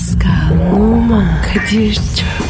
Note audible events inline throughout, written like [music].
Pascal, Oman, Kadir çok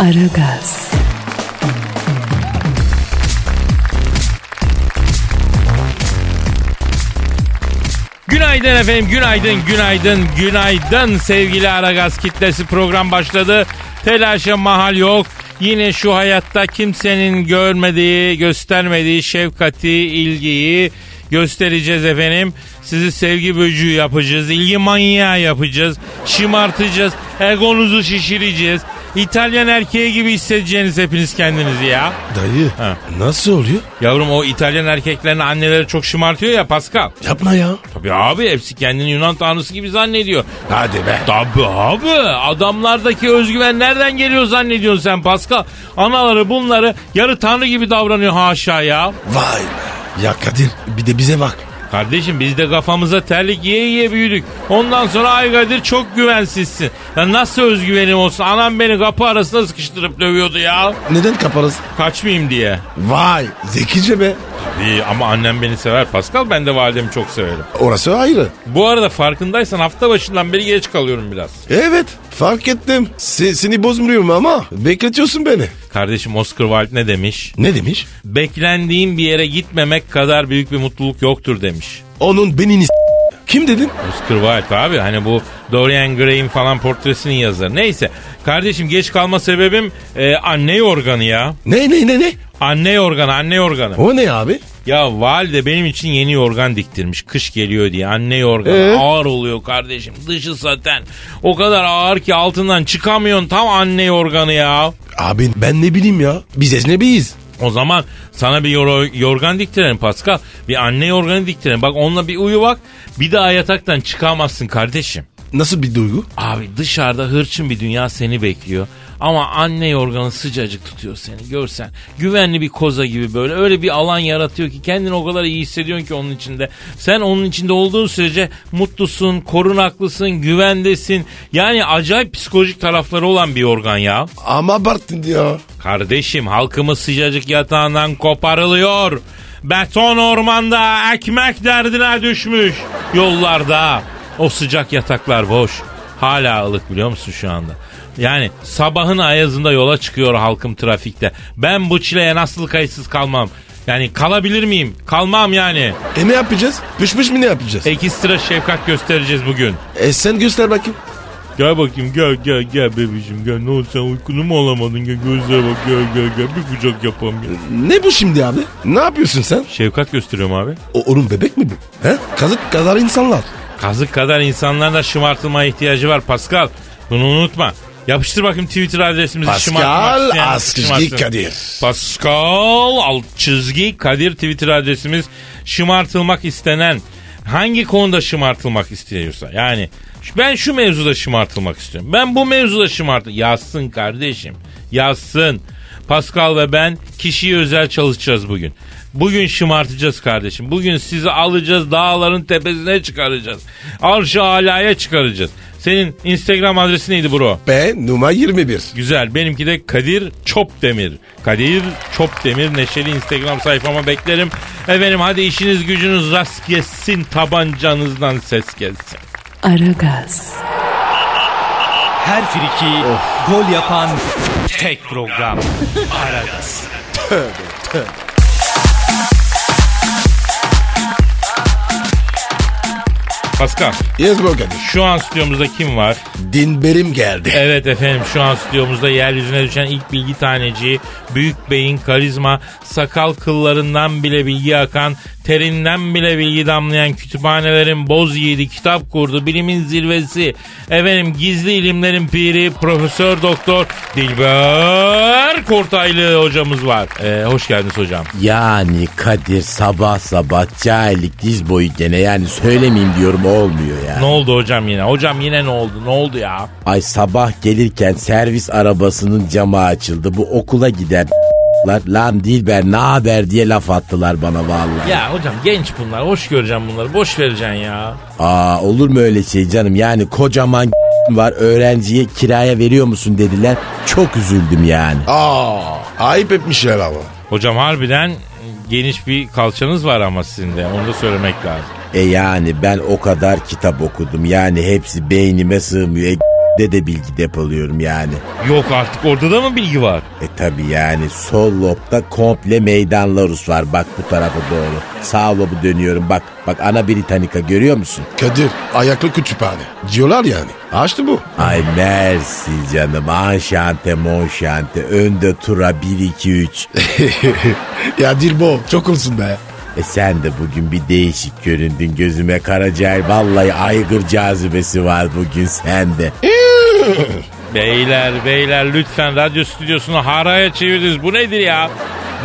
Aragaz, Günaydın efendim, günaydın, günaydın, günaydın sevgili Aragaz kitlesi program başladı. Telaşa mahal yok. Yine şu hayatta kimsenin görmediği, göstermediği şefkati, ilgiyi göstereceğiz efendim. Sizi sevgi böcüğü yapacağız, ilgi manyağı yapacağız, şımartacağız, egonuzu şişireceğiz. İtalyan erkeği gibi hissedeceğiniz hepiniz kendinizi ya. Dayı Ha. nasıl oluyor? Yavrum o İtalyan erkeklerin anneleri çok şımartıyor ya Pascal. Yapma ya. Tabii abi hepsi kendini Yunan tanrısı gibi zannediyor. Hadi be. Tabii abi adamlardaki özgüven nereden geliyor zannediyorsun sen Pascal? Anaları bunları yarı tanrı gibi davranıyor haşa ya. Vay be. Ya Kadir bir de bize bak. Kardeşim biz de kafamıza terlik yiye yiye büyüdük. Ondan sonra ay Kadir çok güvensizsin. Ya nasıl özgüvenim olsun? Anam beni kapı arasına sıkıştırıp dövüyordu ya. Neden kaparız? Kaçmayayım diye. Vay zekice be. İyi ama annem beni sever Pascal. Ben de validemi çok severim. Orası ayrı. Bu arada farkındaysan hafta başından beri geç kalıyorum biraz. Evet fark ettim. Se- seni bozmuyorum ama bekletiyorsun beni. Kardeşim Oscar Wilde ne demiş? Ne demiş? Beklendiğin bir yere gitmemek kadar büyük bir mutluluk yoktur demiş. Onun benini s- Kim dedin? Oscar Wilde abi hani bu Dorian Gray'in falan portresinin yazarı. Neyse kardeşim geç kalma sebebim e, anne yorganı ya. Ne ne ne ne? Anne yorganı anne yorganı. O ne abi? Ya valide benim için yeni yorgan diktirmiş. Kış geliyor diye anne yorganı. Ee? Ağır oluyor kardeşim. Dışı saten. O kadar ağır ki altından çıkamıyorsun. Tam anne yorganı ya. Abi ben ne bileyim ya. Biz ecnebiyiz. O zaman sana bir yor- yorgan diktirelim Pascal. Bir anne yorganı diktirelim. Bak onunla bir uyu bak. Bir daha yataktan çıkamazsın kardeşim. Nasıl bir duygu? Abi dışarıda hırçın bir dünya seni bekliyor. Ama anne yorganı sıcacık tutuyor seni görsen. Güvenli bir koza gibi böyle öyle bir alan yaratıyor ki kendini o kadar iyi hissediyorsun ki onun içinde. Sen onun içinde olduğun sürece mutlusun, korunaklısın, güvendesin. Yani acayip psikolojik tarafları olan bir organ ya. Ama abarttın ya. Kardeşim halkımız sıcacık yatağından koparılıyor. Beton ormanda ekmek derdine düşmüş. Yollarda o sıcak yataklar boş. Hala ılık biliyor musun şu anda? Yani sabahın ayazında yola çıkıyor halkım trafikte. Ben bu çileye nasıl kayıtsız kalmam? Yani kalabilir miyim? Kalmam yani. E ne yapacağız? Pış pış mı ne yapacağız? E, Ekstra şefkat göstereceğiz bugün. sen göster bakayım. Gel bakayım gel gel gel bebişim gel. Ne oldu sen uykunu mu alamadın? Gel gözlere bak gel gel gel bir kucak yapalım gel. Ne bu şimdi abi? Ne yapıyorsun sen? Şefkat gösteriyorum abi. O, onun bebek mi bu? He? Kazık kadar insanlar. Kazık kadar insanların da şımartılmaya ihtiyacı var Pascal. Bunu unutma. Yapıştır bakayım Twitter adresimizi Pascal şımartsın. Kadir. Pascal alt çizgi Kadir Twitter adresimiz şımartılmak istenen hangi konuda şımartılmak istiyorsa yani ben şu mevzuda şımartılmak istiyorum. Ben bu mevzuda şımart yazsın kardeşim. Yazsın. Pascal ve ben kişiye özel çalışacağız bugün. Bugün şımartacağız kardeşim. Bugün sizi alacağız dağların tepesine çıkaracağız. Arş-ı alaya çıkaracağız. Senin Instagram adresi neydi bro? Ben numara 21. Güzel. Benimki de Kadir Çopdemir. Kadir Çopdemir neşeli Instagram sayfama beklerim. Efendim hadi işiniz gücünüz rast gelsin tabancanızdan ses gelsin. Aragaz, Her friki gol yapan tek program. Aragaz. Pascal Yes bro Kadir. şu an stüdyomuzda kim var? Dinberim geldi. Evet efendim şu an stüdyomuzda yeryüzüne düşen ilk bilgi taneciği, büyük beyin, karizma, sakal kıllarından bile bilgi akan terinden bile bilgi damlayan kütüphanelerin boz yiğidi kitap kurdu. Bilimin zirvesi. Efendim gizli ilimlerin piri Profesör Doktor Dilber Kortaylı hocamız var. Ee, hoş geldiniz hocam. Yani Kadir sabah sabah cahillik diz boyu gene yani söylemeyeyim diyorum olmuyor ya. Ne oldu hocam yine? Hocam yine ne oldu? Ne oldu ya? Ay sabah gelirken servis arabasının camı açıldı. Bu okula gider lan Dilber ne haber diye laf attılar bana vallahi. Ya hocam genç bunlar. Hoş göreceğim bunları. Boş vereceksin ya. Aa olur mu öyle şey canım yani kocaman [laughs] var öğrenciye kiraya veriyor musun dediler. Çok üzüldüm yani. Aa, ayıp etmişler ama. Hocam harbiden geniş bir kalçanız var ama sizin de. Onu da söylemek lazım. E yani ben o kadar kitap okudum yani hepsi beynime sığmıyor. E, de de bilgi depoluyorum yani. Yok artık orada da mı bilgi var? E tabi yani sol lobda komple meydan Larus var bak bu tarafa doğru. Sağ lobu dönüyorum bak bak ana Britannica görüyor musun? Kadir ayaklı kütüphane. Diyorlar yani. Açtı bu. Ay mersi canım anşante monşante önde tura 1 2 3. ya Dilbo çok olsun be. E sen de bugün bir değişik göründün gözüme Karacay. Vallahi aygır cazibesi var bugün sende. [laughs] Beyler beyler lütfen radyo stüdyosunu haraya çevirdiniz. Bu nedir ya?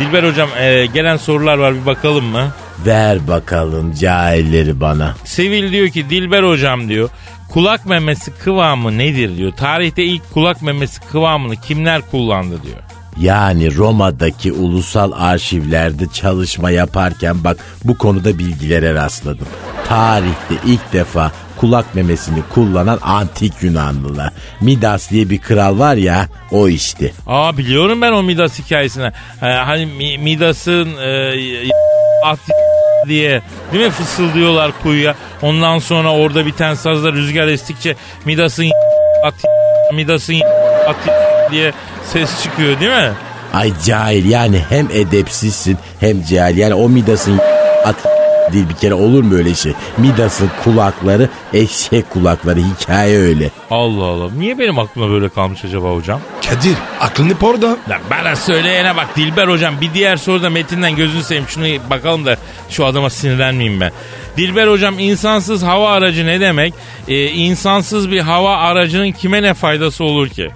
Dilber hocam e, gelen sorular var bir bakalım mı? Ver bakalım cahilleri bana. Sevil diyor ki Dilber hocam diyor kulak memesi kıvamı nedir diyor. Tarihte ilk kulak memesi kıvamını kimler kullandı diyor. Yani Roma'daki ulusal arşivlerde çalışma yaparken bak bu konuda bilgilere rastladım. Tarihte ilk defa kulak memesini kullanan antik Yunanlılar. Midas diye bir kral var ya o işte. Aa biliyorum ben o Midas hikayesini. Ee, hani Mi- Midas'ın e, diye değil mi fısıldıyorlar kuyuya. Ondan sonra orada biten sazla rüzgar estikçe Midas'ın at Midas'ın at diye ses çıkıyor değil mi? Ay cahil yani hem edepsizsin hem cahil. Yani o Midas'ın at değil bir kere olur mu öyle şey? Midas'ın kulakları eşek kulakları hikaye öyle. Allah Allah. Niye benim aklıma böyle kalmış acaba hocam? Kadir aklın hep orada. Lan bana söyleyene bak Dilber hocam bir diğer soruda metinden gözünü seveyim şunu bakalım da şu adama sinirlenmeyeyim ben. Dilber hocam insansız hava aracı ne demek? Ee, insansız bir hava aracının kime ne faydası olur ki?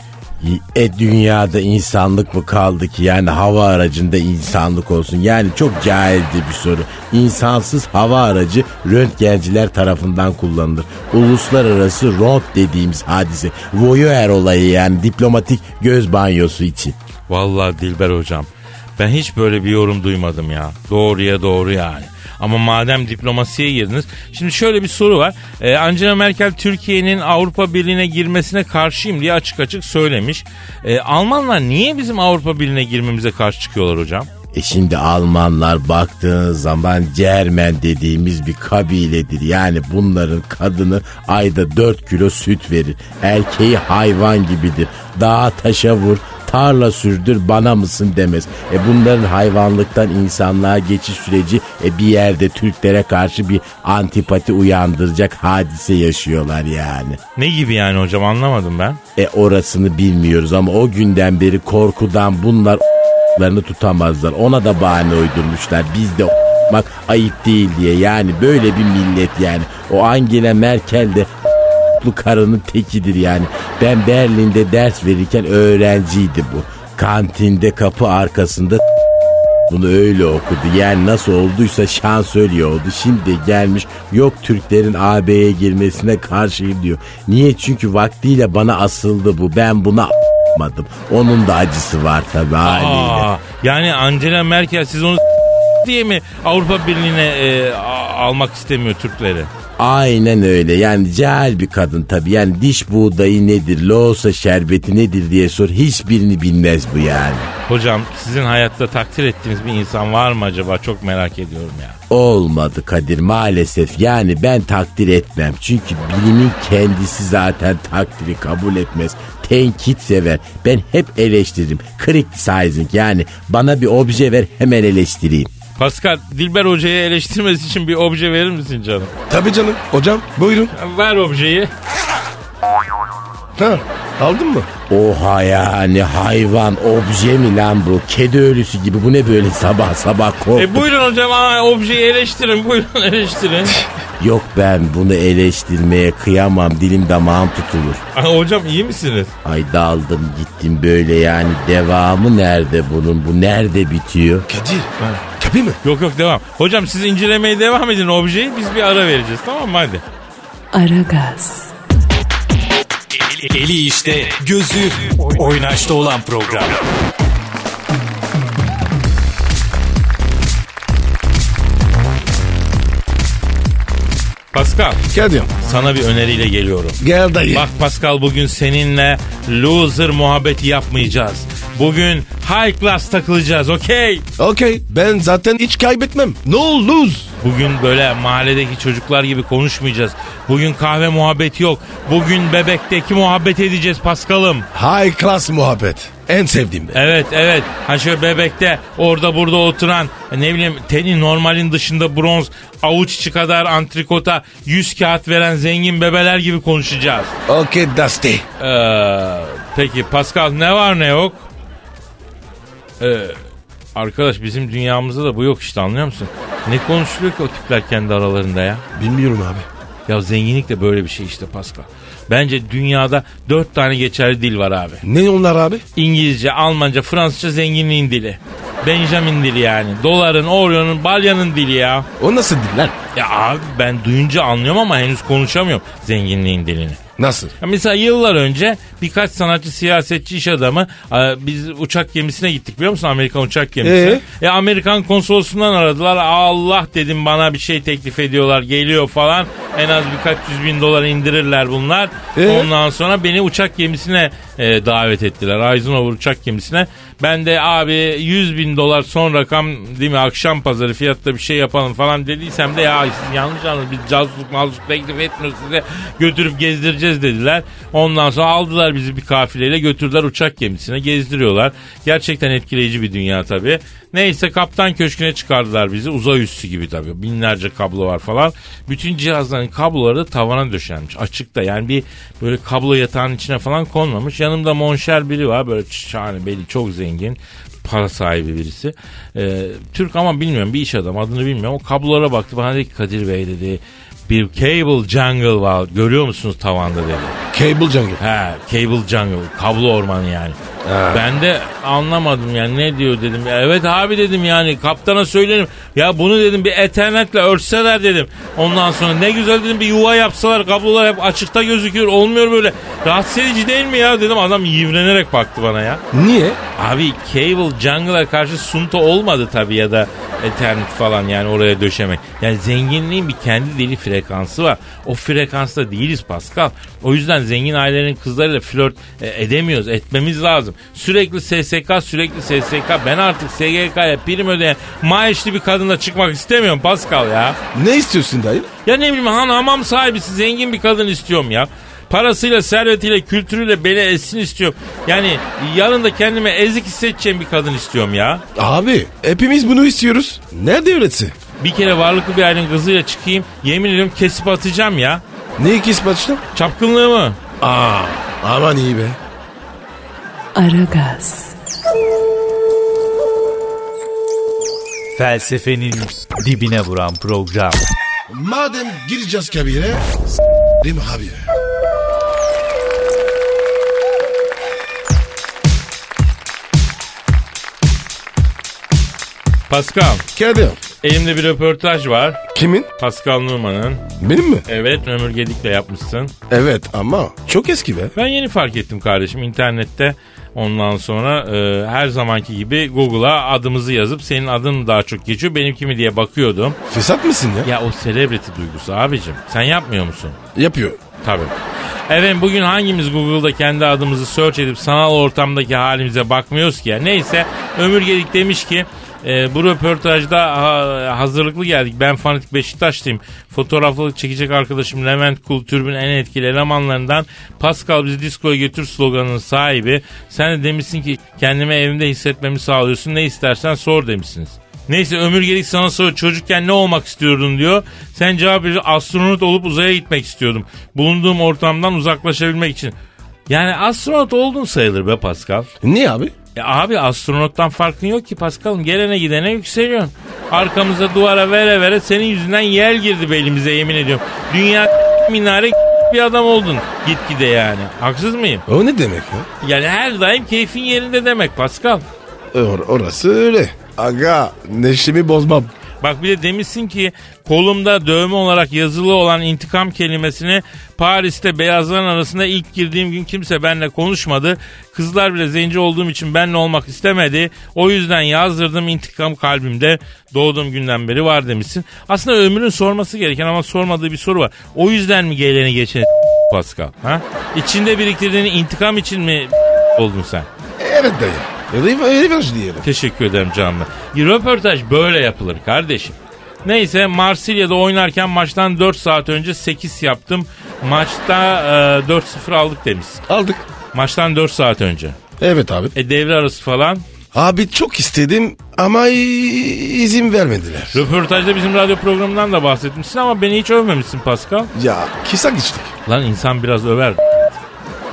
E dünyada insanlık mı kaldı ki yani hava aracında insanlık olsun yani çok cahildi bir soru. İnsansız hava aracı röntgenciler tarafından kullanılır. Uluslararası ront dediğimiz hadise voyeur olayı yani diplomatik göz banyosu için. Vallahi Dilber hocam ben hiç böyle bir yorum duymadım ya. Doğruya doğru yani. Ama madem diplomasiye girdiniz. Şimdi şöyle bir soru var. Ee, Angela Merkel Türkiye'nin Avrupa Birliği'ne girmesine karşıyım diye açık açık söylemiş. Ee, Almanlar niye bizim Avrupa Birliği'ne girmemize karşı çıkıyorlar hocam? E şimdi Almanlar baktığın zaman Cermen dediğimiz bir kabiledir. Yani bunların kadını ayda 4 kilo süt verir. Erkeği hayvan gibidir. Dağa taşa vur, tarla sürdür bana mısın demez. E bunların hayvanlıktan insanlığa geçiş süreci e bir yerde Türklere karşı bir antipati uyandıracak hadise yaşıyorlar yani. Ne gibi yani hocam anlamadım ben. E orasını bilmiyoruz ama o günden beri korkudan bunlar larını [laughs] tutamazlar. Ona da bahane uydurmuşlar. Biz de [laughs] bak ayıp değil diye. Yani böyle bir millet yani. O Angela Merkel de bu karının tekidir yani. Ben Berlin'de ders verirken öğrenciydi bu. Kantinde kapı arkasında bunu öyle okudu. Yani nasıl olduysa şansölye oldu. Şimdi gelmiş yok Türklerin AB'ye girmesine karşıyım diyor. Niye? Çünkü vaktiyle bana asıldı bu. Ben buna a**madım. Onun da acısı var tabii haliyle. Aa, yani Angela Merkel siz onu diye mi Avrupa Birliği'ne e, almak istemiyor Türkleri? Aynen öyle. Yani cahil bir kadın tabii. Yani diş buğdayı nedir, loğusa şerbeti nedir diye sor. Hiçbirini bilmez bu yani. Hocam sizin hayatta takdir ettiğiniz bir insan var mı acaba? Çok merak ediyorum ya. Olmadı Kadir maalesef. Yani ben takdir etmem. Çünkü bilimin kendisi zaten takdiri kabul etmez. Tenkit sever. Ben hep eleştiririm. Criticizing yani bana bir obje ver hemen eleştireyim. Pascal, Dilber Hoca'yı eleştirmesi için bir obje verir misin canım? Tabii canım. Hocam buyurun. Ver objeyi. Ha. Aldın mı? Oha yani hayvan obje mi lan bu? Kedi ölüsü gibi bu ne böyle sabah sabah korktum. E buyurun hocam aa, objeyi eleştirin buyurun eleştirin. [laughs] Yok ben bunu eleştirmeye kıyamam dilim damağım tutulur. Aa, hocam iyi misiniz? Ay daldım gittim böyle yani devamı nerede bunun bu nerede bitiyor? Kadir. Kapı mı? Yok yok devam. Hocam siz incelemeye devam edin objeyi biz bir ara vereceğiz tamam mı hadi. Aragaz, Eli işte, gözü oynaşta olan program. Pascal Kadir. sana bir öneriyle geliyorum. Gel dayı. Bak Pascal bugün seninle loser muhabbeti yapmayacağız. Bugün high class takılacağız okey? Okey. Ben zaten hiç kaybetmem. No lose. Bugün böyle mahalledeki çocuklar gibi konuşmayacağız. Bugün kahve muhabbeti yok. Bugün bebekteki muhabbet edeceğiz Paskal'ım. High class muhabbet. En sevdiğim de. Evet evet. Ha şöyle bebekte orada burada oturan ne bileyim teni normalin dışında bronz avuç içi kadar antrikota 100 kağıt veren zengin bebeler gibi konuşacağız. Okey Dusty. Ee, peki Pascal ne var ne yok? Ee, arkadaş bizim dünyamızda da bu yok işte anlıyor musun? Ne konuşuluyor ki o tipler kendi aralarında ya? Bilmiyorum abi. Ya zenginlik de böyle bir şey işte Pascal. Bence dünyada dört tane geçerli dil var abi. Ne onlar abi? İngilizce, Almanca, Fransızca zenginliğin dili. Benjamin dili yani. Doların, Orion'un, Balyan'ın dili ya. O nasıl diller? Ya abi ben duyunca anlıyorum ama henüz konuşamıyorum zenginliğin dilini. Nasıl? Ya mesela yıllar önce birkaç sanatçı, siyasetçi, iş adamı e, biz uçak gemisine gittik biliyor musun? Amerikan uçak gemisi. E Amerikan konsolosundan aradılar. Allah dedim bana bir şey teklif ediyorlar geliyor falan. En az birkaç yüz bin dolar indirirler bunlar. E? Ondan sonra beni uçak gemisine e, davet ettiler. Eisenhower uçak gemisine. Ben de abi 100 bin dolar son rakam değil mi akşam pazarı fiyatta bir şey yapalım falan dediysem de ya yanlış anladınız biz cazluk mazluk teklif etmiyoruz size götürüp gezdireceğiz dediler. Ondan sonra aldılar bizi bir kafileyle götürdüler uçak gemisine gezdiriyorlar. Gerçekten etkileyici bir dünya tabii. Neyse kaptan köşküne çıkardılar bizi uzay üssü gibi tabii binlerce kablo var falan. Bütün cihazların kabloları da tavana döşenmiş açıkta yani bir böyle kablo yatağının içine falan konmamış. Yanımda monşer biri var böyle şahane belli çok zengin para sahibi birisi. Ee, Türk ama bilmiyorum bir iş adamı adını bilmiyorum. O kablolara baktı bana dedi ki Kadir Bey dedi bir cable jungle var görüyor musunuz tavanda dedi. Cable jungle. He cable jungle kablo ormanı yani. Ben de anlamadım yani ne diyor dedim. Evet abi dedim yani kaptana söylerim. Ya bunu dedim bir ethernetle örtseler dedim. Ondan sonra ne güzel dedim bir yuva yapsalar kablolar hep açıkta gözüküyor. Olmuyor böyle. Rahatsız edici değil mi ya dedim. Adam yivrenerek baktı bana ya. Niye? Abi cable jungle'a karşı sunta olmadı tabii ya da ethernet falan yani oraya döşemek. Yani zenginliğin bir kendi deli frekansı var. O frekansta değiliz Pascal. O yüzden zengin ailelerin kızlarıyla flört e, edemiyoruz. Etmemiz lazım. Sürekli SSK sürekli SSK. Ben artık SGK'ya prim ödeyen maaşlı bir kadınla çıkmak istemiyorum Pascal ya. Ne istiyorsun dayı? Ya ne bileyim han hamam sahibisi zengin bir kadın istiyorum ya. Parasıyla, servetiyle, kültürüyle beni essin istiyorum. Yani yanında kendime ezik hissedeceğim bir kadın istiyorum ya. Abi hepimiz bunu istiyoruz. Nerede öğretsin? Bir kere varlıklı bir ailenin kızıyla çıkayım. Yemin ediyorum kesip atacağım ya. Ne ikisi başlı? Çapkınlığımı. Aa aman iyi be. Aragaz, Felsefenin dibine vuran program. Madem gireceğiz kabire s**rim abi. Pascal, Kadir. elimde bir röportaj var. Kimin? Pascal Numan'ın. Benim mi? Evet, Ömür Gedik'le yapmışsın. Evet ama çok eski be. Ben yeni fark ettim kardeşim internette. Ondan sonra e, her zamanki gibi Google'a adımızı yazıp senin adın daha çok geçiyor benimki mi diye bakıyordum. Fesat mısın ya? Ya o celebrity duygusu abicim. Sen yapmıyor musun? Yapıyor. Tabii. Efendim bugün hangimiz Google'da kendi adımızı search edip sanal ortamdaki halimize bakmıyoruz ki ya. Neyse Ömür Gedik demiş ki e, bu röportajda ha, hazırlıklı geldik. Ben fanatik Beşiktaşlıyım. Fotoğraflık çekecek arkadaşım Levent Kultürk'ün en etkili elemanlarından Pascal bizi diskoya götür sloganının sahibi. Sen de demişsin ki kendime evimde hissetmemi sağlıyorsun. Ne istersen sor demişsiniz. Neyse Ömür Gedik sana soruyor çocukken ne olmak istiyordun diyor. Sen cevap veriyorsun astronot olup uzaya gitmek istiyordum. Bulunduğum ortamdan uzaklaşabilmek için. Yani astronot oldun sayılır be Pascal. Niye abi? E abi astronottan farkın yok ki Pascal'ım. Gelene gidene yükseliyorsun. Arkamıza duvara vere vere senin yüzünden yel girdi belimize yemin ediyorum. Dünya [laughs] minare [laughs] bir adam oldun gitgide yani. Haksız mıyım? O ne demek ya? Yani her daim keyfin yerinde demek Pascal. Or- orası öyle. Aga neşemi bozmam. Bak bir de demişsin ki kolumda dövme olarak yazılı olan intikam kelimesini Paris'te beyazların arasında ilk girdiğim gün kimse benimle konuşmadı. Kızlar bile zenci olduğum için benimle olmak istemedi. O yüzden yazdırdım intikam kalbimde doğduğum günden beri var demişsin. Aslında ömrün sorması gereken ama sormadığı bir soru var. O yüzden mi geleni geçeni [laughs] Pascal? Ha? İçinde biriktirdiğin intikam için mi [laughs] oldun sen? Evet dayı. Revenge diyelim. Teşekkür ederim canım. Röportaj böyle yapılır kardeşim. Neyse Marsilya'da oynarken maçtan 4 saat önce 8 yaptım. Maçta e, 4-0 aldık demişsin. Aldık. Maçtan 4 saat önce. Evet abi. E devre arası falan. Abi çok istedim ama izin vermediler. Röportajda bizim radyo programından da bahsetmişsin ama beni hiç övmemişsin Pascal. Ya kısa geçtik. Lan insan biraz över.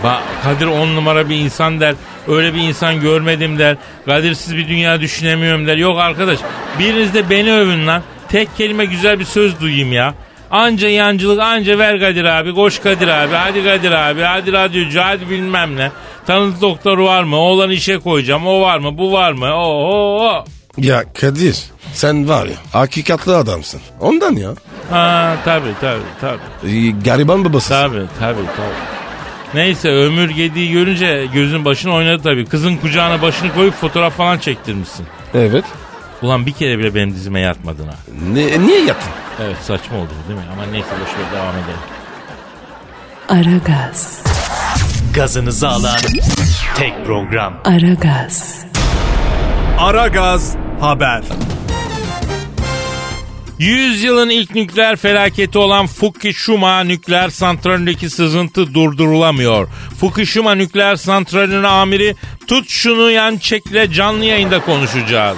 Ba Kadir on numara bir insan der. Öyle bir insan görmedim der. Kadirsiz bir dünya düşünemiyorum der. Yok arkadaş biriniz de beni övün lan. Tek kelime güzel bir söz duyayım ya. Anca yancılık anca ver Kadir abi. Koş Kadir abi. Hadi Kadir abi. Hadi radyocu hadi bilmem ne. Tanıdık doktor var mı? Oğlan işe koyacağım. O var mı? Bu var mı? Oo. Ya Kadir sen var ya hakikatli adamsın. Ondan ya. Ha tabii tabii tabii. Ee, gariban babası. Tabii tabii tabii. Neyse ömür gediği görünce gözün başına oynadı tabii. Kızın kucağına başını koyup fotoğraf falan çektirmişsin. Evet. Ulan bir kere bile benim dizime yatmadın ha. Ne, niye yattın? Evet saçma oldu değil mi? Ama neyse boşver devam edelim. Aragaz, Gazınızı alan tek program. Aragaz, Aragaz Haber. Yüzyılın ilk nükleer felaketi olan Fukushima nükleer santralindeki sızıntı durdurulamıyor. Fukushima nükleer santralinin amiri tut şunu yan çekle canlı yayında konuşacağız.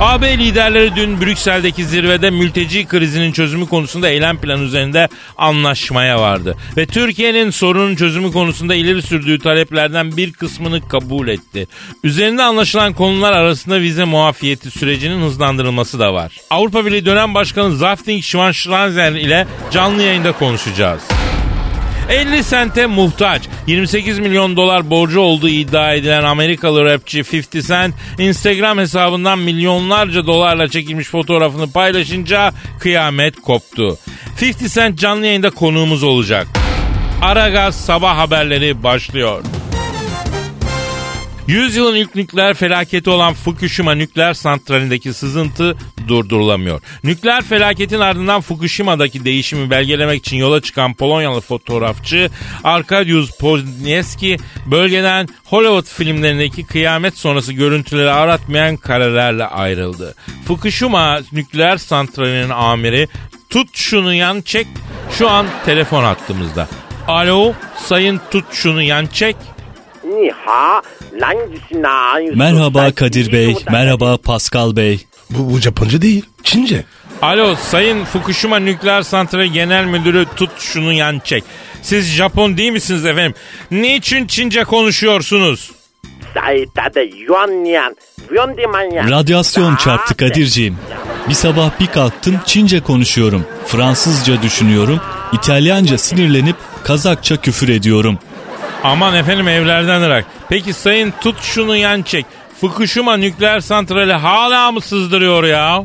AB liderleri dün Brüksel'deki zirvede mülteci krizinin çözümü konusunda eylem planı üzerinde anlaşmaya vardı. Ve Türkiye'nin sorunun çözümü konusunda ileri sürdüğü taleplerden bir kısmını kabul etti. Üzerinde anlaşılan konular arasında vize muafiyeti sürecinin hızlandırılması da var. Avrupa Birliği dönem başkanı Zafting Schwanschranzer ile canlı yayında konuşacağız. 50 sente muhtaç. 28 milyon dolar borcu olduğu iddia edilen Amerikalı rapçi 50 Cent Instagram hesabından milyonlarca dolarla çekilmiş fotoğrafını paylaşınca kıyamet koptu. 50 Cent canlı yayında konuğumuz olacak. Aragaz sabah haberleri başlıyor. Yüzyılın ilk nükleer felaketi olan Fukushima nükleer santralindeki sızıntı durdurulamıyor. Nükleer felaketin ardından Fukushima'daki değişimi belgelemek için yola çıkan Polonyalı fotoğrafçı Arkadiusz Poznieski bölgeden Hollywood filmlerindeki kıyamet sonrası görüntüleri aratmayan karelerle ayrıldı. Fukushima nükleer santralinin amiri tut şunu yan çek şu an telefon hattımızda. Alo sayın tut şunu yan çek. Merhaba Kadir Bey, merhaba Pascal Bey. Bu, bu Japonca değil. Çince. Alo Sayın Fukushima Nükleer Santrali Genel Müdürü tut şunu yan çek. Siz Japon değil misiniz efendim? Niçin Çince konuşuyorsunuz? Radyasyon çarptı Kadirciğim. Bir sabah bir kalktım Çince konuşuyorum. Fransızca düşünüyorum. İtalyanca sinirlenip Kazakça küfür ediyorum. Aman efendim evlerden ırak. Peki Sayın tut şunu yan çek. Fukushima Nükleer Santrali hala mı sızdırıyor ya?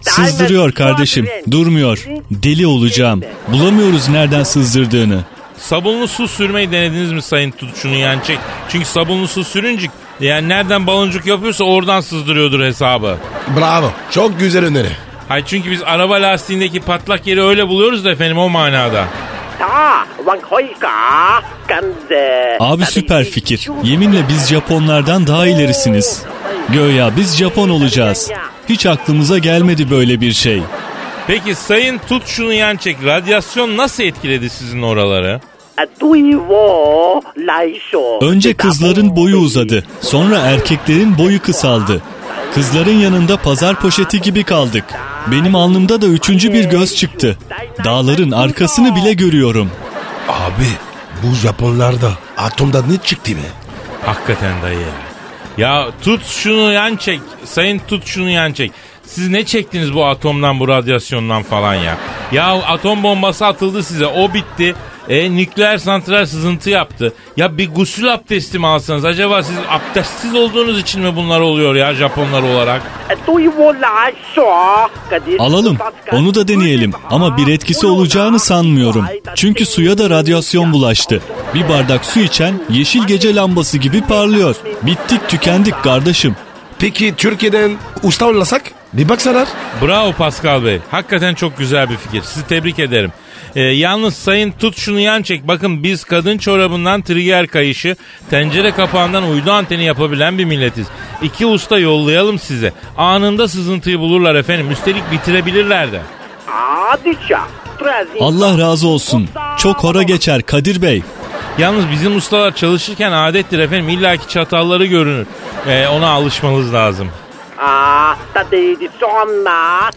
Sızdırıyor kardeşim. Durmuyor. Deli olacağım. Bulamıyoruz nereden sızdırdığını. Sabunlu su sürmeyi denediniz mi Sayın tut şunu yan çek? Çünkü sabunlu su sürünce yani nereden baloncuk yapıyorsa oradan sızdırıyordur hesabı. Bravo. Çok güzel öneri. Hayır çünkü biz araba lastiğindeki patlak yeri öyle buluyoruz da efendim o manada. Abi süper fikir. Yeminle biz Japonlardan daha ilerisiniz. Göya biz Japon olacağız. Hiç aklımıza gelmedi böyle bir şey. Peki sayın tut şunu yan çek. Radyasyon nasıl etkiledi sizin oraları? Önce kızların boyu uzadı. Sonra erkeklerin boyu kısaldı. Kızların yanında pazar poşeti gibi kaldık. Benim alnımda da üçüncü bir göz çıktı. Dağların arkasını bile görüyorum. Abi Bu Japonlarda atomda ne çıktı be? Hakikaten dayı ya. Ya tut şunu yan çek. Sayın tut şunu yan çek. Siz ne çektiniz bu atomdan bu radyasyondan falan ya? Ya atom bombası atıldı size o bitti. E, nükleer santral sızıntı yaptı. Ya bir gusül abdesti mi alsanız? Acaba siz abdestsiz olduğunuz için mi bunlar oluyor ya Japonlar olarak? Alalım. Onu da deneyelim. Ama bir etkisi olacağını sanmıyorum. Çünkü suya da radyasyon bulaştı. Bir bardak su içen yeşil gece lambası gibi parlıyor. Bittik tükendik kardeşim. Peki Türkiye'den usta olasak bir baksalar. Bravo Pascal Bey. Hakikaten çok güzel bir fikir. Sizi tebrik ederim. Ee, yalnız sayın tut şunu yan çek. Bakın biz kadın çorabından trigger kayışı, tencere kapağından uydu anteni yapabilen bir milletiz. İki usta yollayalım size. Anında sızıntıyı bulurlar efendim. Üstelik bitirebilirler de. Allah razı olsun. Çok hora geçer Kadir Bey. Yalnız bizim ustalar çalışırken adettir efendim. İlla ki çatalları görünür. Ee, ona alışmanız lazım.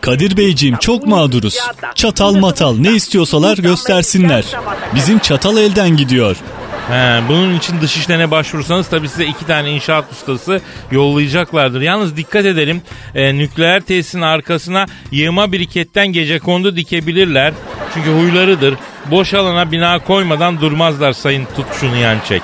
Kadir Beyciğim çok mağduruz. Çatal matal ne istiyorsalar göstersinler. Bizim çatal elden gidiyor. He, bunun için dış işlerine başvursanız tabii size iki tane inşaat ustası yollayacaklardır. Yalnız dikkat edelim e, nükleer tesisin arkasına yığma biriketten gece kondu dikebilirler. Çünkü huylarıdır. Boş alana bina koymadan durmazlar sayın tut şunu yan çek.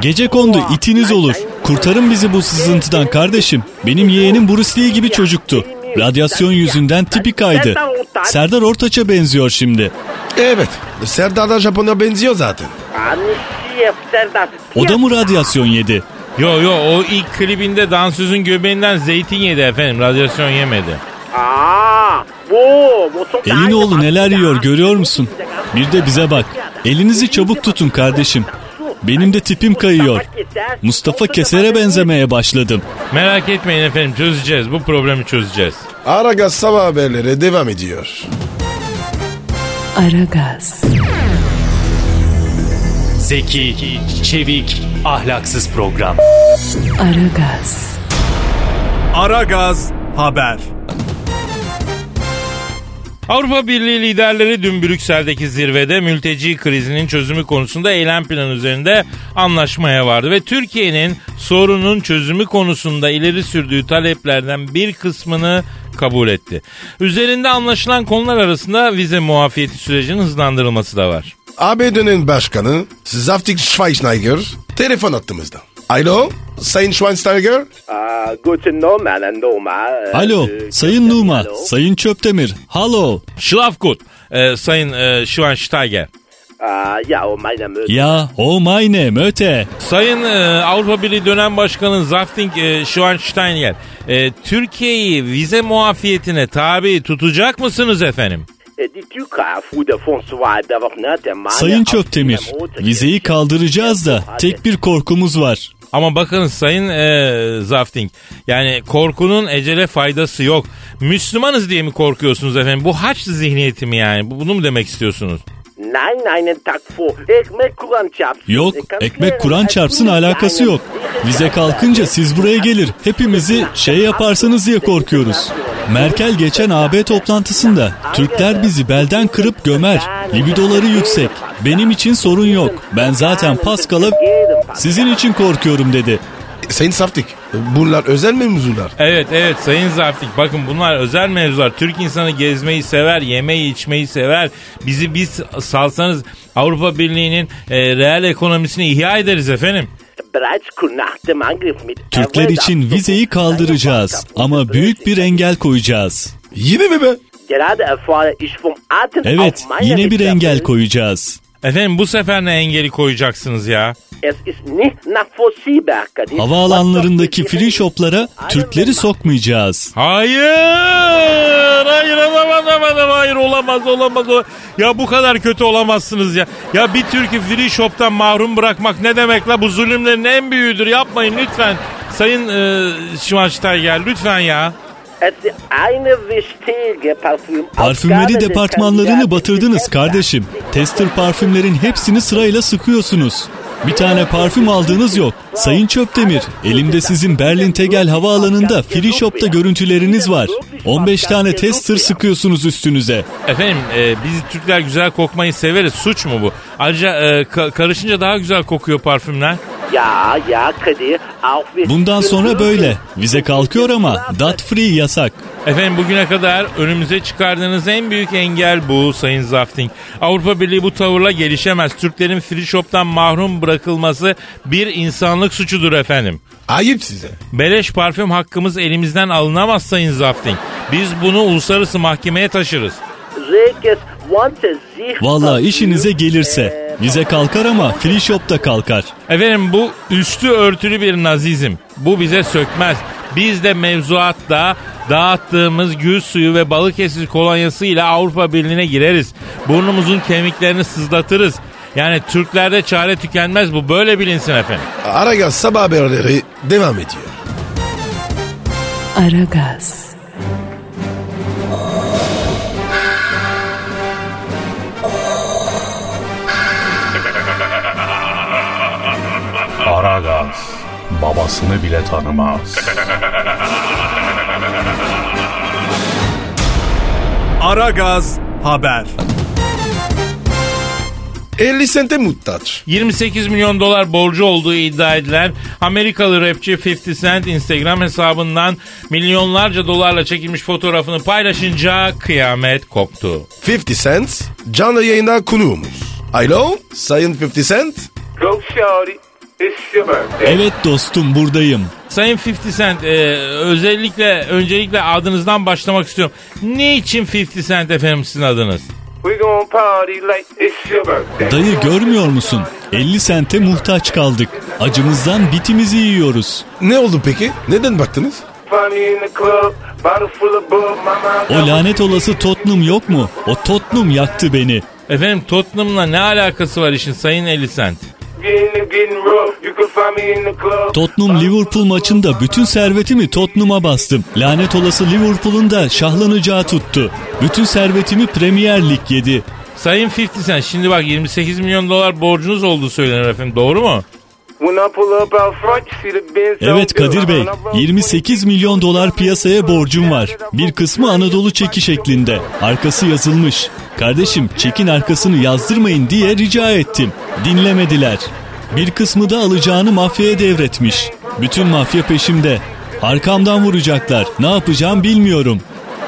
Gece kondu itiniz olur. Kurtarın bizi bu sızıntıdan kardeşim. Benim yeğenim Bruce Lee gibi çocuktu. Radyasyon yüzünden tipi kaydı. Serdar Ortaç'a benziyor şimdi. Evet. Serdar da Japon'a benziyor zaten. O da mı radyasyon yedi? Yo yo o ilk klibinde dansözün göbeğinden zeytin yedi efendim radyasyon yemedi. Elin oğlu neler yiyor görüyor musun? Bir de bize bak. Elinizi çabuk tutun kardeşim. Benim de tipim kayıyor. Mustafa Keser'e benzemeye başladım. Merak etmeyin efendim çözeceğiz bu problemi çözeceğiz. Aragaz sabah haberleri devam ediyor. Aragaz, Zeki, çevik, ahlaksız program. Aragaz, Aragaz haber. Avrupa Birliği liderleri dün Brüksel'deki zirvede mülteci krizinin çözümü konusunda eylem planı üzerinde anlaşmaya vardı. Ve Türkiye'nin sorunun çözümü konusunda ileri sürdüğü taleplerden bir kısmını kabul etti. Üzerinde anlaşılan konular arasında vize muafiyeti sürecinin hızlandırılması da var. ABD'nin başkanı Zaftik Schweinsteiger telefon attığımızda. Alo Sayın Schweinsteiger. Alo, Sayın Numa, Sayın Çöptemir, halo. Schlafgut, e, Sayın e, Schweinsteiger. Ya, o meine, möte. Sayın e, Avrupa Birliği dönem başkanı Zafting e, Schweinsteiger, e, Türkiye'yi vize muafiyetine tabi tutacak mısınız efendim? Sayın Çöptemir, vizeyi kaldıracağız da tek bir korkumuz var. Ama bakın Sayın e, Zafting yani korkunun ecele faydası yok. Müslümanız diye mi korkuyorsunuz efendim? Bu haç zihniyeti mi yani? Bu- Bunu mu demek istiyorsunuz? Yok, ekmek Kur'an çarpsın alakası yok. Vize kalkınca siz buraya gelir, hepimizi şey yaparsanız diye korkuyoruz. Merkel geçen AB toplantısında Türkler bizi belden kırıp gömer. Libidoları yüksek. Benim için sorun yok. Ben zaten Pascal'a sizin için korkuyorum dedi. Sayın Saftik bunlar özel mevzular. Evet evet Sayın Zafting bakın bunlar özel mevzular. Türk insanı gezmeyi sever, yemeği içmeyi sever. Bizi biz salsanız Avrupa Birliği'nin e, reel ekonomisini ihya ederiz efendim. Türkler için vizeyi kaldıracağız ama büyük bir engel koyacağız. Yine mi be? Evet, yine bir engel koyacağız. Efendim bu sefer ne engeli koyacaksınız ya? Havaalanlarındaki free shoplara Türkleri sokmayacağız. Hayır! Hayır olamaz olamaz hayır olamaz olamaz. Ya bu kadar kötü olamazsınız ya. Ya bir Türk'ü free shop'tan mahrum bırakmak ne demek la? Bu zulümlerin en büyüğüdür. Yapmayın lütfen. Sayın e, Schweinsteiger lütfen ya. Parfümeri departmanlarını batırdınız kardeşim. Tester parfümlerin hepsini sırayla sıkıyorsunuz. Bir tane parfüm aldığınız yok. Sayın Çöptemir, elimde sizin Berlin Tegel havaalanında Free Shop'ta görüntüleriniz var. 15 tane tester sıkıyorsunuz üstünüze. Efendim e, biz Türkler güzel kokmayı severiz. Suç mu bu? Ayrıca e, ka- karışınca daha güzel kokuyor parfümler. Ya ya Kadir. Bundan sonra böyle. Vize kalkıyor ama dat free yasak. Efendim bugüne kadar önümüze çıkardığınız en büyük engel bu Sayın Zafting. Avrupa Birliği bu tavırla gelişemez. Türklerin free shop'tan mahrum bırakılması bir insanlık suçudur efendim. Ayıp size. Beleş parfüm hakkımız elimizden alınamaz Sayın Zafting. Biz bunu uluslararası mahkemeye taşırız. Valla işinize gelirse. Vize kalkar ama free shop'ta kalkar. Efendim bu üstü örtülü bir nazizm. Bu bize sökmez. Biz de mevzuatta dağıttığımız gül suyu ve Balıkesir kolonyası ile Avrupa Birliği'ne gireriz. Burnumuzun kemiklerini sızlatırız. Yani Türklerde çare tükenmez bu böyle bilinsin efendim. Aragaz sabah haberleri devam ediyor. Aragaz, Aragaz babasını bile tanımaz. Aragaz haber. 50 sente muhtaç. 28 milyon dolar borcu olduğu iddia edilen Amerikalı rapçi 50 Cent Instagram hesabından milyonlarca dolarla çekilmiş fotoğrafını paylaşınca kıyamet koptu. 50 Cent canlı yayında konuğumuz. Alo Sayın 50 Cent. Go shorty. Evet dostum buradayım. Sayın 50 Cent e, özellikle öncelikle adınızdan başlamak istiyorum. Niçin 50 Cent efendim sizin adınız? We gon' party like it's your birthday. Dayı görmüyor musun? 50 sente muhtaç kaldık. Acımızdan bitimizi yiyoruz. Ne oldu peki? Neden baktınız? Find me in the club, bottle full of bug, my mind. O lanet olası Tottenham yok mu? O Tottenham yaktı beni. Efendim Tottenham'la ne alakası var işin Sayın 50 Cent? Tottenham Liverpool maçında bütün servetimi Tottenham'a bastım. Lanet olası Liverpool'un da şahlanacağı tuttu. Bütün servetimi Premier Lig yedi. Sayın 50 Cent şimdi bak 28 milyon dolar borcunuz olduğu söylenir efendim doğru mu? Evet Kadir Bey, 28 milyon dolar piyasaya borcum var. Bir kısmı Anadolu çeki şeklinde. Arkası yazılmış. Kardeşim çekin arkasını yazdırmayın diye rica ettim. Dinlemediler. Bir kısmı da alacağını mafyaya devretmiş. Bütün mafya peşimde. Arkamdan vuracaklar. Ne yapacağım bilmiyorum.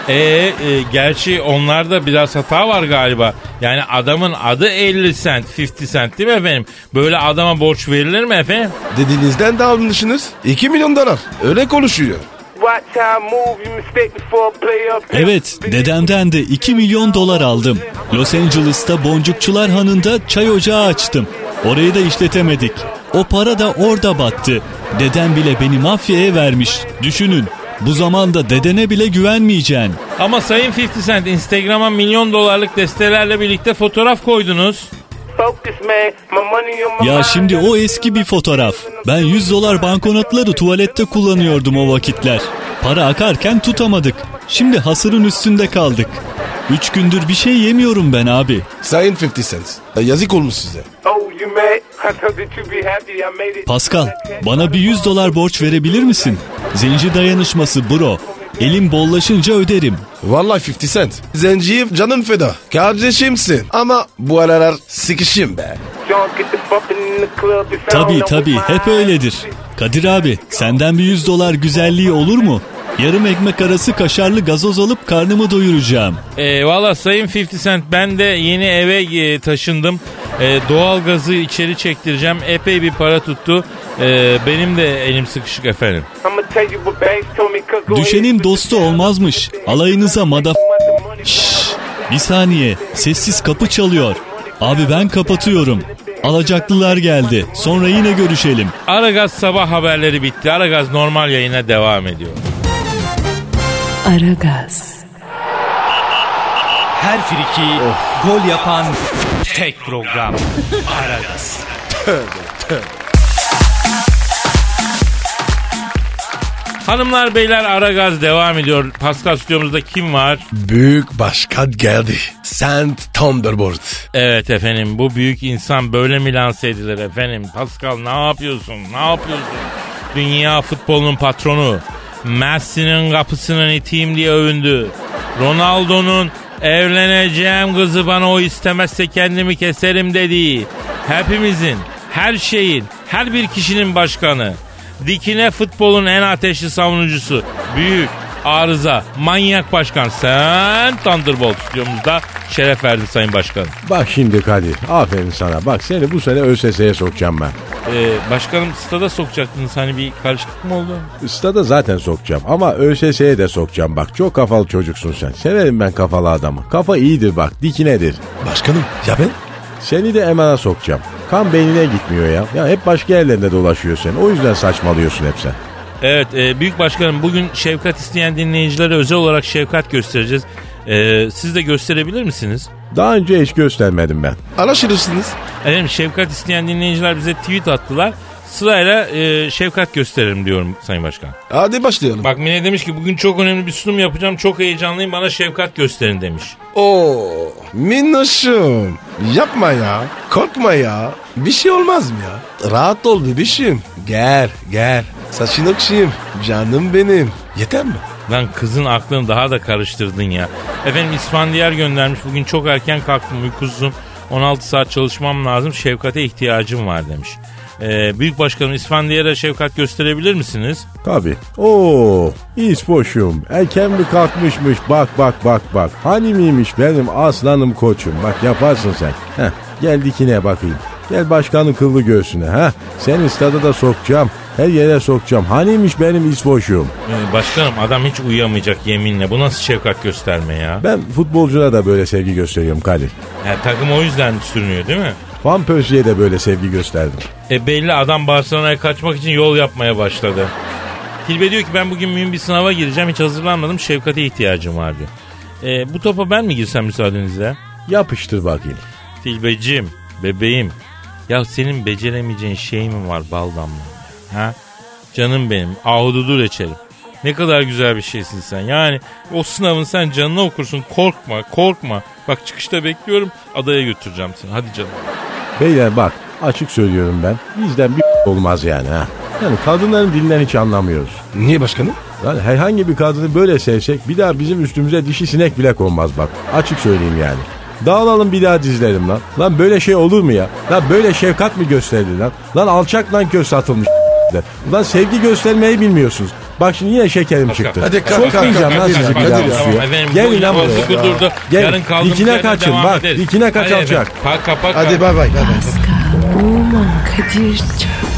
Ee, e, gerçi onlarda biraz hata var galiba. Yani adamın adı 50 cent, 50 cent değil mi efendim? Böyle adama borç verilir mi efendim? Dediğinizden de almışsınız. 2 milyon dolar. Öyle konuşuyor. Evet, dedemden de 2 milyon dolar aldım. Los Angeles'ta Boncukçular Hanı'nda çay ocağı açtım. Orayı da işletemedik. O para da orada battı. Dedem bile beni mafyaya vermiş. Düşünün. Bu zamanda dedene bile güvenmeyeceksin. Ama Sayın 50 Cent Instagram'a milyon dolarlık destelerle birlikte fotoğraf koydunuz. Ya şimdi o eski bir fotoğraf. Ben 100 dolar banknotları tuvalette kullanıyordum o vakitler. Para akarken tutamadık. Şimdi hasırın üstünde kaldık. 3 gündür bir şey yemiyorum ben abi. Sayın 50 Cent. Yazık olmuş size. Oh, you mad? I thought that you be happy I made it. Pascal, bana bir 100 dolar borç verebilir misin? Zenci dayanışması bro. Elim bollaşınca öderim. Vallahi 50 Cent. Zenciye canın feda. Kardeşimsin. Ama bu aralar sıkışım be. Tabii tabii hep öyledir. Kadir abi senden bir 100 dolar güzelliği olur mu? Yarım ekmek arası kaşarlı gazoz alıp karnımı doyuracağım. E, Valla Sayın 50 Cent ben de yeni eve e, taşındım. E, doğal gazı içeri çektireceğim. Epey bir para tuttu. E, benim de elim sıkışık efendim. Düşenin dostu olmazmış. Alayınıza madaf... Şşş, bir saniye. Sessiz kapı çalıyor. Abi ben kapatıyorum. Alacaklılar geldi. Sonra yine görüşelim. Aragaz sabah haberleri bitti. Aragaz normal yayına devam ediyor. Aragaz, Her friki gol yapan tek program. Aragaz. Hanımlar beyler ara gaz devam ediyor. Pascal stüdyomuzda kim var? Büyük başkan geldi. Saint Thunderbolt. Evet efendim bu büyük insan böyle mi lanse edilir efendim? Pascal ne yapıyorsun? Ne yapıyorsun? Dünya futbolunun patronu. Messi'nin kapısının iteyim diye övündü. Ronaldo'nun evleneceğim kızı bana o istemezse kendimi keserim dediği. Hepimizin, her şeyin, her bir kişinin başkanı. Dikine futbolun en ateşli savunucusu. Büyük, arıza, manyak başkan sen Thunderbolt stüdyomuzda şeref verdin Sayın Başkanım. Bak şimdi Kadir aferin sana. Bak seni bu sene ÖSS'ye sokacağım ben. Ee, başkanım stada sokacaktınız hani bir karışıklık mı oldu? Stada zaten sokacağım ama ÖSS'ye de sokacağım bak. Çok kafalı çocuksun sen. Severim ben kafalı adamı. Kafa iyidir bak dikinedir. Başkanım ya ben? Seni de emana sokacağım. Kan beynine gitmiyor ya. Ya hep başka yerlerinde dolaşıyor sen. O yüzden saçmalıyorsun hep sen. Evet e, büyük başkanım bugün şefkat isteyen dinleyicilere özel olarak şefkat göstereceğiz. E, siz de gösterebilir misiniz? Daha önce hiç göstermedim ben. Anlaşılırsınız. Efendim şefkat isteyen dinleyiciler bize tweet attılar. Sırayla e, şefkat gösterelim diyorum Sayın Başkan. Hadi başlayalım. Bak Mine demiş ki bugün çok önemli bir sunum yapacağım. Çok heyecanlıyım bana şefkat gösterin demiş. Oo, minnoşum. Yapma ya. Korkma ya. Bir şey olmaz mı ya? Rahat ol bebişim. Gel gel. Saçın okşayayım. Canım benim. Yeter mi? Lan kızın aklını daha da karıştırdın ya. Efendim İsfandiyar göndermiş. Bugün çok erken kalktım uykusuzum. 16 saat çalışmam lazım. Şefkate ihtiyacım var demiş. Ee, Büyük Başkanım İsfandiyar'a şefkat gösterebilir misiniz? Tabii. Oo, İspoş'um. Erken mi kalkmışmış bak bak bak bak. Hani miymiş benim aslanım koçum. Bak yaparsın sen. Heh, gel dikine bakayım. Gel başkanın kıllı göğsüne. ha. Seni stada da sokacağım. Her yere sokacağım. Haniymiş benim İspoş'um. Ee, başkanım adam hiç uyuyamayacak yeminle. Bu nasıl şefkat gösterme ya? Ben futbolculara da böyle sevgi gösteriyorum Kadir. Ya, takım o yüzden sürünüyor değil mi? Van Persie'ye de böyle sevgi gösterdim. E belli adam Barcelona'ya kaçmak için yol yapmaya başladı. Tilbe diyor ki ben bugün mühim bir sınava gireceğim hiç hazırlanmadım şefkate ihtiyacım var diyor. E, bu topa ben mi girsem müsaadenizle? Yapıştır bakayım. Tilbecim, bebeğim. Ya senin beceremeyeceğin şey mi var bal damla? Ha? Canım benim, ahududu reçelim. Ne kadar güzel bir şeysin sen. Yani o sınavın sen canına okursun. Korkma, korkma. Bak çıkışta bekliyorum. Adaya götüreceğim seni. Hadi canım. Beyler bak açık söylüyorum ben. Bizden bir [laughs] olmaz yani ha. Yani kadınların dilinden hiç anlamıyoruz. Niye başkanım? Yani herhangi bir kadını böyle sevsek bir daha bizim üstümüze dişi sinek bile konmaz bak. Açık söyleyeyim yani. Dağılalım bir daha dizlerim lan. Lan böyle şey olur mu ya? Lan böyle şefkat mi gösterdi lan? Lan alçak lan köz satılmış [laughs] Lan sevgi göstermeyi bilmiyorsunuz. Bak şimdi yine şekerim çıktı. Hadi kalk, kalk, Sokmayacağım kalk, lan hadi, sizi bir daha suya. Gelin lan buraya. kudurdu. Gel. Yarın kaldığımız Dikine kaçın bak. Dikine kaç Hadi alacak. efendim, Paka paka. Hadi bay bay. bay bay. Pascal, Oman, Kadir çok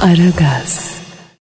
Aragaz.